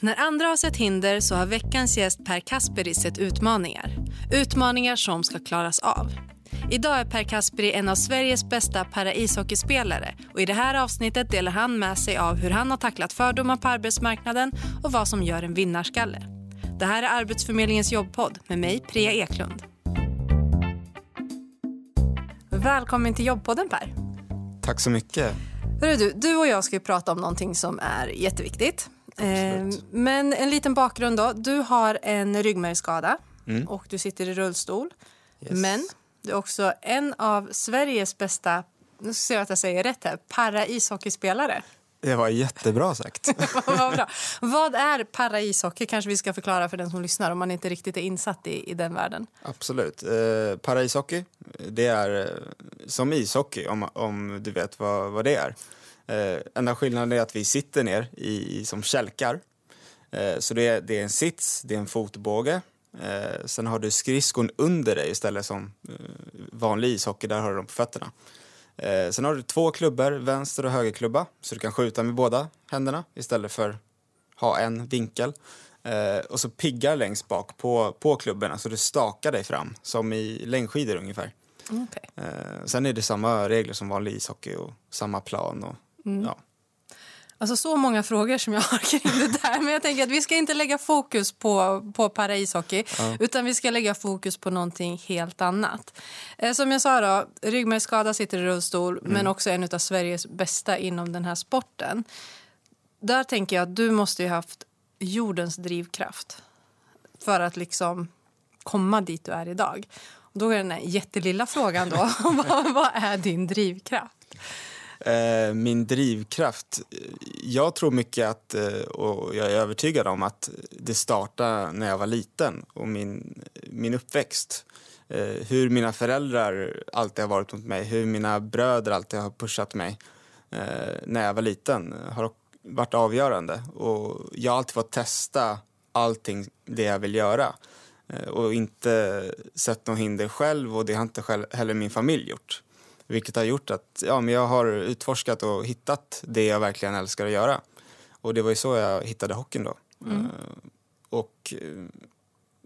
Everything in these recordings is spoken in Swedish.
När andra har sett hinder så har veckans gäst Per Kasperi sett utmaningar. Utmaningar som ska klaras av. Idag är Per Kasperi en av Sveriges bästa paraishockeyspelare och i det här avsnittet delar han med sig av hur han har tacklat fördomar på arbetsmarknaden och vad som gör en vinnarskalle. Det här är Arbetsförmedlingens jobbpodd med mig, Priya Eklund. Välkommen till jobbpodden Per. Tack så mycket. Hörru du, du och jag ska prata om någonting som är jätteviktigt. Eh, men en liten bakgrund då. Du har en ryggmärgsskada Mm. och du sitter i rullstol. Yes. Men du är också en av Sveriges bästa, nu ska jag se att jag säger rätt här, para-ishockeyspelare. Det var jättebra sagt. Vad bra. Vad är para-ishockey? Kanske vi ska förklara för den som lyssnar om man inte riktigt är insatt i, i den världen. Absolut. Eh, paraishockey, det är eh, som ishockey om, om du vet vad, vad det är. Eh, enda skillnaden är att vi sitter ner i, som kälkar. Eh, så det är, det är en sits, det är en fotbåge. Eh, sen har du skridskon under dig istället som eh, vanlig ishockey, där har du dem på fötterna. Eh, sen har du två klubbor, vänster och högerklubba, så du kan skjuta med båda händerna istället för ha en vinkel. Eh, och så piggar längst bak på, på klubborna så du stakar dig fram, som i längdskidor ungefär. Okay. Eh, sen är det samma regler som vanlig ishockey och samma plan. Och, ja. Alltså så många frågor som jag har kring det där. Men jag tänker att vi ska inte lägga fokus på, på para-ishockey utan vi ska lägga fokus på någonting helt annat. Eh, som jag sa då, ryggmärgsskada, sitter i rullstol men också en av Sveriges bästa inom den här sporten. Där tänker jag att du måste ju haft jordens drivkraft för att liksom komma dit du är idag. Och då är den här jättelilla frågan då, vad, vad är din drivkraft? Eh, min drivkraft, eh, jag tror mycket att, eh, och jag är övertygad om att det startade när jag var liten och min, min uppväxt. Eh, hur mina föräldrar alltid har varit mot mig, hur mina bröder alltid har pushat mig eh, när jag var liten har varit avgörande. Och jag har alltid fått testa allting det jag vill göra eh, och inte sett något hinder själv och det har inte själv, heller min familj gjort. Vilket har gjort att ja, men jag har utforskat och hittat det jag verkligen älskar att göra. Och det var ju så jag hittade hockeyn då. Och eh,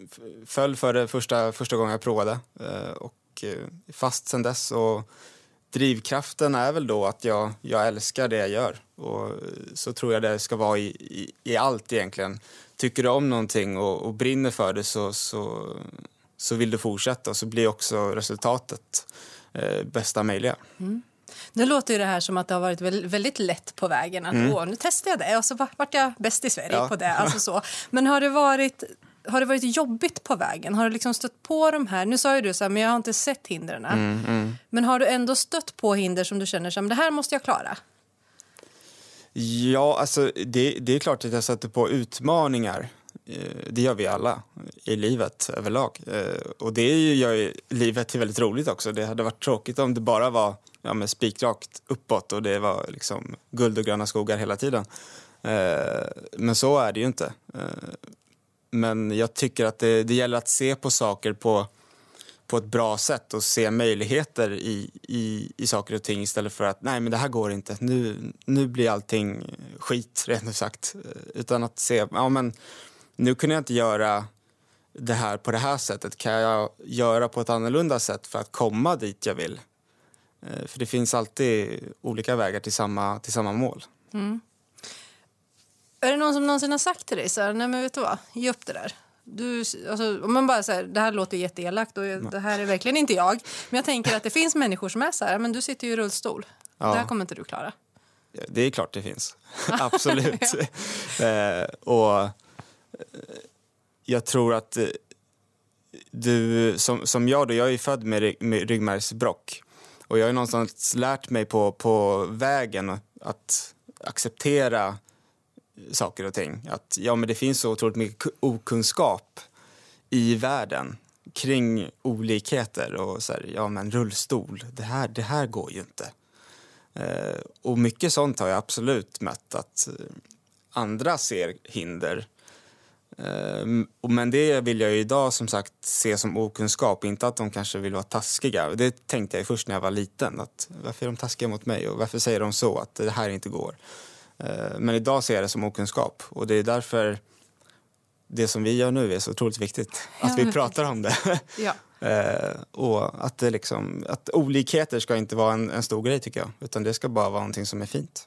f- föll för det första, första gången jag provade. Eh, och eh, fast sen dess. Och drivkraften är väl då att jag, jag älskar det jag gör. Och så tror jag det ska vara i, i, i allt egentligen. Tycker du om någonting och, och brinner för det så, så, så vill du fortsätta och så blir också resultatet eh, bästa möjliga. Nu låter ju det här som att det har varit väl- väldigt lätt på vägen. Att åh, nu testar jag det och så va- vart jag bäst i Sverige Mm. Ja. på det. Alltså så. Men har det, varit, har det varit jobbigt på vägen? Har du liksom stött på de här? Nu sa ju du så här, men jag har inte sett hindren. Mm, Men har du ändå stött på hinder som du känner som det här måste jag klara? Ja, alltså det, det är klart att jag sätter på utmaningar. Eh, det gör vi alla i livet överlag. Eh, och det gör ju livet till väldigt roligt också. Det hade varit tråkigt om det bara var ja, spikrakt uppåt och det var liksom guld och gröna skogar hela tiden. Eh, men så är det ju inte. Men jag tycker att det, det gäller att se på saker på, på ett bra sätt och se möjligheter i, i, i saker och ting istället för att nej men det här går inte, nu, nu blir allting skit rent ut sagt. Utan att se, ja men nu kunde jag inte göra det här på det här sättet, kan jag göra på ett annorlunda sätt för att komma dit jag vill? Eh, För det finns alltid olika vägar till samma, till samma mål. Är det någon som någonsin har sagt till dig så här, nej men vet du vad, ge upp det där. Du, alltså, om man bara säger, det här låter jätteelakt och det här är verkligen inte jag. Men jag tänker att det finns människor som är så här, men du sitter ju i rullstol. Ja. Det här kommer inte du klara. Ja, Det är klart det finns. Absolut. eh, och jag tror att eh, du, som, som jag då, jag är född med, rygg, med ryggmärgsbråck. Och jag har ju någonstans lärt mig på, på vägen att acceptera saker och ting. Att ja, men det finns så otroligt mycket okunskap i världen kring olikheter och så här, ja men rullstol, det här, det här går ju inte. Eh, och mycket sånt har jag absolut mött, att andra ser hinder. Eh, och- men det vill jag idag som sagt se som okunskap, inte att de kanske vill vara taskiga. Det tänkte jag först när jag var liten, att varför är de taskiga mot mig och varför säger de så, att det här inte går. Eh, men idag ser jag det som okunskap och det är därför det som vi gör nu är så otroligt viktigt. Att vi pratar om det. Ja. Eh, och att, det liksom, att olikheter ska inte vara en, en stor grej tycker jag. Utan det ska bara vara någonting som är fint.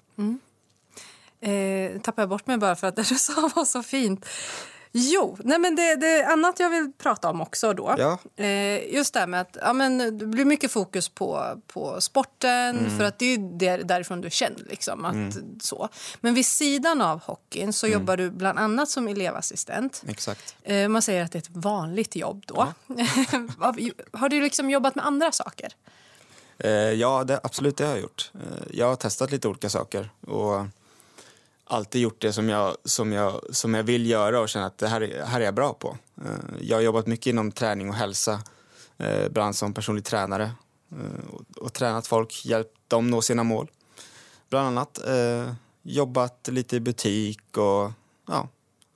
Eh, tappade jag bort mig bara för att det du sa var så fint. Jo, nej men det, det är annat jag vill prata om också då. Ja. Eh, just det här med att ja, men det blir mycket fokus på, på sporten Mm. för att det är där, därifrån du känner. Liksom, att, så. Men vid sidan av hockeyn så Mm. jobbar du bland annat som elevassistent. Exakt. Eh, man säger att det är ett vanligt jobb då. har du liksom jobbat med andra saker? Eh, ja, det, absolut det har jag gjort. Eh, jag har testat lite olika saker och alltid gjort det som jag, som jag, som jag vill göra och känner att det här, är- här är jag bra på. Eh, jag har jobbat mycket inom träning och hälsa, eh, bland annat som personlig tränare eh, och, och tränat folk, hjälpt dem nå sina mål. Bland annat eh, jobbat lite i butik och ja,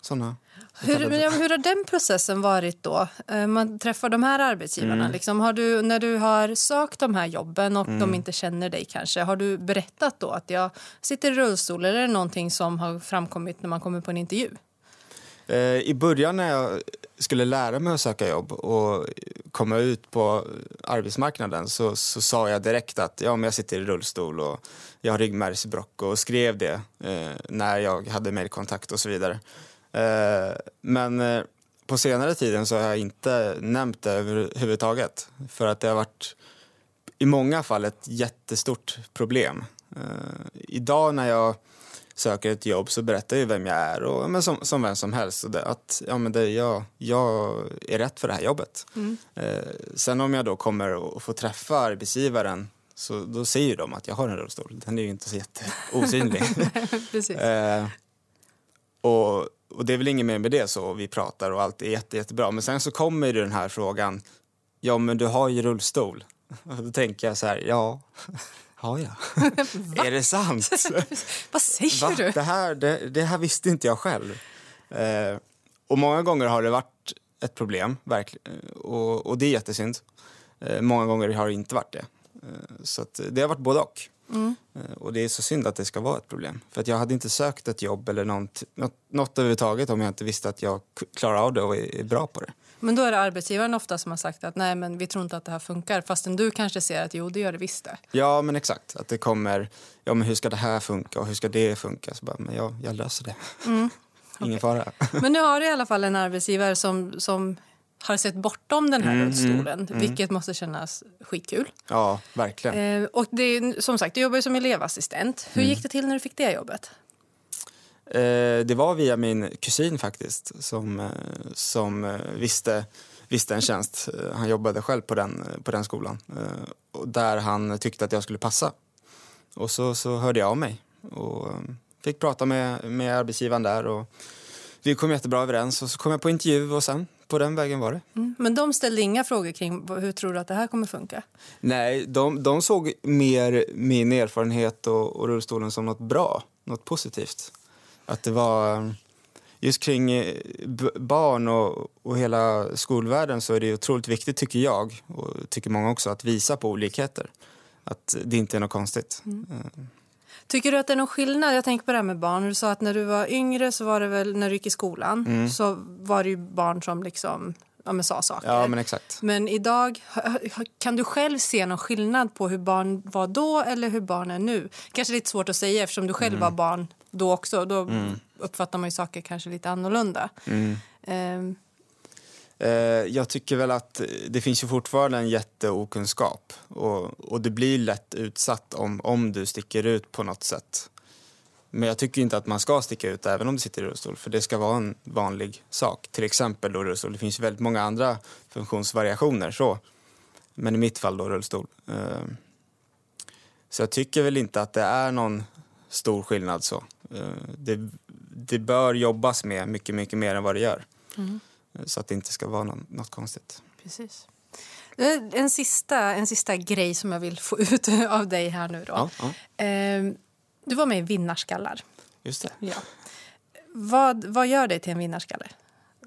sådana. Hur, men ja, hur har den processen varit då? Eh, Man träffar de här arbetsgivarna. Mm. Liksom, har du, när du har sökt de här jobben och de inte känner dig kanske, har du berättat då att jag sitter i rullstol eller är det någonting som har framkommit när man kommer på en intervju? Eh, I början när jag skulle lära mig att söka jobb och komma ut på arbetsmarknaden så, så sa jag direkt att ja, men jag sitter i rullstol och jag har ryggmärgsbråck och skrev det eh, när jag hade mejlkontakt och så vidare. Eh, men eh, på senare tiden så har jag inte nämnt det överhuvudtaget för att det har varit i många fall ett jättestort problem. Eh, idag när jag söker ett jobb så berättar jag vem jag är och, men som, som vem som helst. Och det, att ja, men det, jag, jag är rätt för det här jobbet. Eh, sen om jag då kommer att få träffa arbetsgivaren så då ju de att jag har en rullstol. Den är ju inte så jätteosynlig. Eh, och, och det är väl inget mer med det så. Vi pratar och allt är jätte, jättebra. Men sen så kommer ju den här frågan. Ja, men du har ju rullstol. Och då tänker jag så här, ja, har jag? är det sant? Vad säger Va? du? Det, här, det, det här visste inte jag själv. Eh, och många gånger har det varit ett problem, verkligen. Och, och det är jättesynd. Eh, många gånger har det inte varit det. Eh, så det har varit både och. Eh, och det är så synd att det ska vara ett problem. För att jag hade inte sökt ett jobb eller något, något, något överhuvudtaget om jag inte visste att jag klarar av det och är, bra på det. Men då är det arbetsgivaren ofta som har sagt att nej men vi tror inte att det här funkar fastän du kanske ser att jo det gör det visst det. Ja, men exakt. Att det kommer, ja men hur ska det här funka och hur ska det funka? Så bara, men jag, jag löser det. Ingen fara. Men nu har du i alla fall en arbetsgivare som, som har sett bortom den här Mm, rullstolen, vilket måste kännas skitkul. Ja, verkligen. Eh, och det som sagt, du jobbar ju som elevassistent. Hur Mm. gick det till när du fick det jobbet? Eh, det var via min kusin faktiskt som, eh, som eh, visste, visste en tjänst. Eh, han jobbade själv på den, på den skolan eh, där han tyckte att jag skulle passa. Och så, så hörde jag av mig och fick prata med, med arbetsgivaren där och vi kom jättebra överens och så kom jag på intervju och sen på den vägen var det. Mm. Men de ställde inga frågor kring hur tror du att det här kommer funka? Nej, de, de såg mer min erfarenhet och, och rullstolen som något bra, något positivt. Att det var eh, just kring eh, barn och, och hela skolvärlden så är det otroligt viktigt tycker jag och tycker många också att visa på olikheter. Att det inte är något konstigt. Eh, Tycker du att det är någon skillnad? Jag tänker på det här med barn. Du sa att när du var yngre så var det väl när du gick i skolan Mm. så var det ju barn som liksom ja, men sa saker. Ja, men exakt. Men idag, kan du själv se någon skillnad på hur barn var då eller hur barn är nu? Kanske lite svårt att säga eftersom du själv Mm. var barn då också. Då uppfattar man ju saker kanske lite annorlunda. Mm. Ehm, Eh, Eh, jag tycker väl att det finns ju fortfarande en jätteokunskap och, och det blir lätt utsatt om, om du sticker ut på något sätt. Men jag tycker inte att man ska sticka ut även om du sitter i rullstol för det ska vara en vanlig sak. Till exempel då rullstol. Det finns väldigt många andra funktionsvariationer så. Men i mitt fall då rullstol. Eh, så jag tycker väl inte att det är någon stor skillnad så. Eh, det, det bör jobbas med mycket, mycket mer än vad det gör. Mm. Så att det inte ska vara någon, något konstigt. precis. En sista, en sista grej som jag vill få ut av dig här nu då. Ja, ja, Ehm, du var med i Vinnarskallar. just det. Ja. Vad, vad gör dig till en vinnarskalle?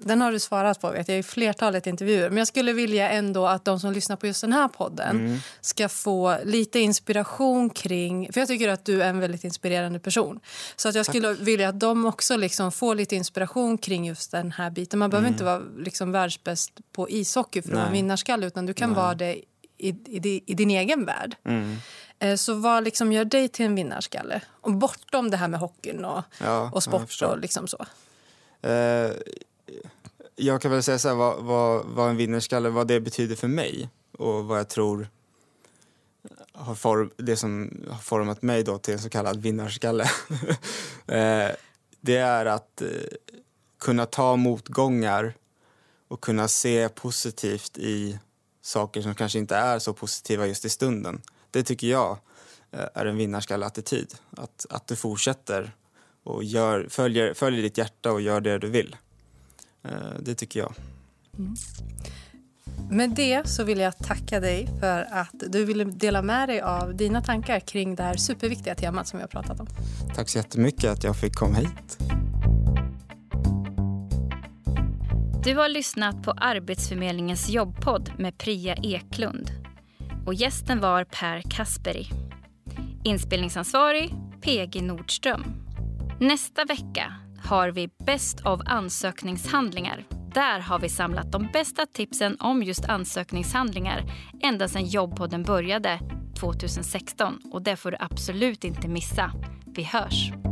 Den har du svarat på vet jag, i flertalet intervjuer. Men jag skulle vilja ändå att de som lyssnar på just den här podden mm. ska få lite inspiration kring... För jag tycker att du är en väldigt inspirerande person. Så att jag skulle Tack. vilja att de också liksom får lite inspiration kring just den här biten. Man behöver mm. inte vara liksom världsbäst på ishockey för att vara vinnarskalle utan du kan Nej. vara det i, i, i, din egen värld. Mm. Eh, så vad liksom gör dig till en vinnarskalle? Och bortom det här med hockeyn och, ja, och sport och liksom så. Eh, jag kan väl säga så här, vad, vad, vad en vinnarskalle, vad det betyder för mig och vad jag tror har form, det som har format mig då till en så kallad vinnarskalle. Eh, det är att eh, kunna ta motgångar och kunna se positivt i saker som kanske inte är så positiva just i stunden. Det tycker jag eh, är en vinnarskalle-attityd. Att, att du fortsätter och gör, följer, följer ditt hjärta och gör det du vill. Eh, det tycker jag. Mm. Med det så vill jag tacka dig för att du ville dela med dig av dina tankar kring det här superviktiga temat som vi har pratat om. Tack så jättemycket att jag fick komma hit. Du har lyssnat på Arbetsförmedlingens jobbpodd med Priya Eklund. Och gästen var Per Kasperi. Inspelningsansvarig PG Nordström. Nästa vecka har vi Bäst av ansökningshandlingar. Där har vi samlat de bästa tipsen om just ansökningshandlingar ända sedan Jobbpodden började 2016. Och Det får du absolut inte missa. Vi hörs!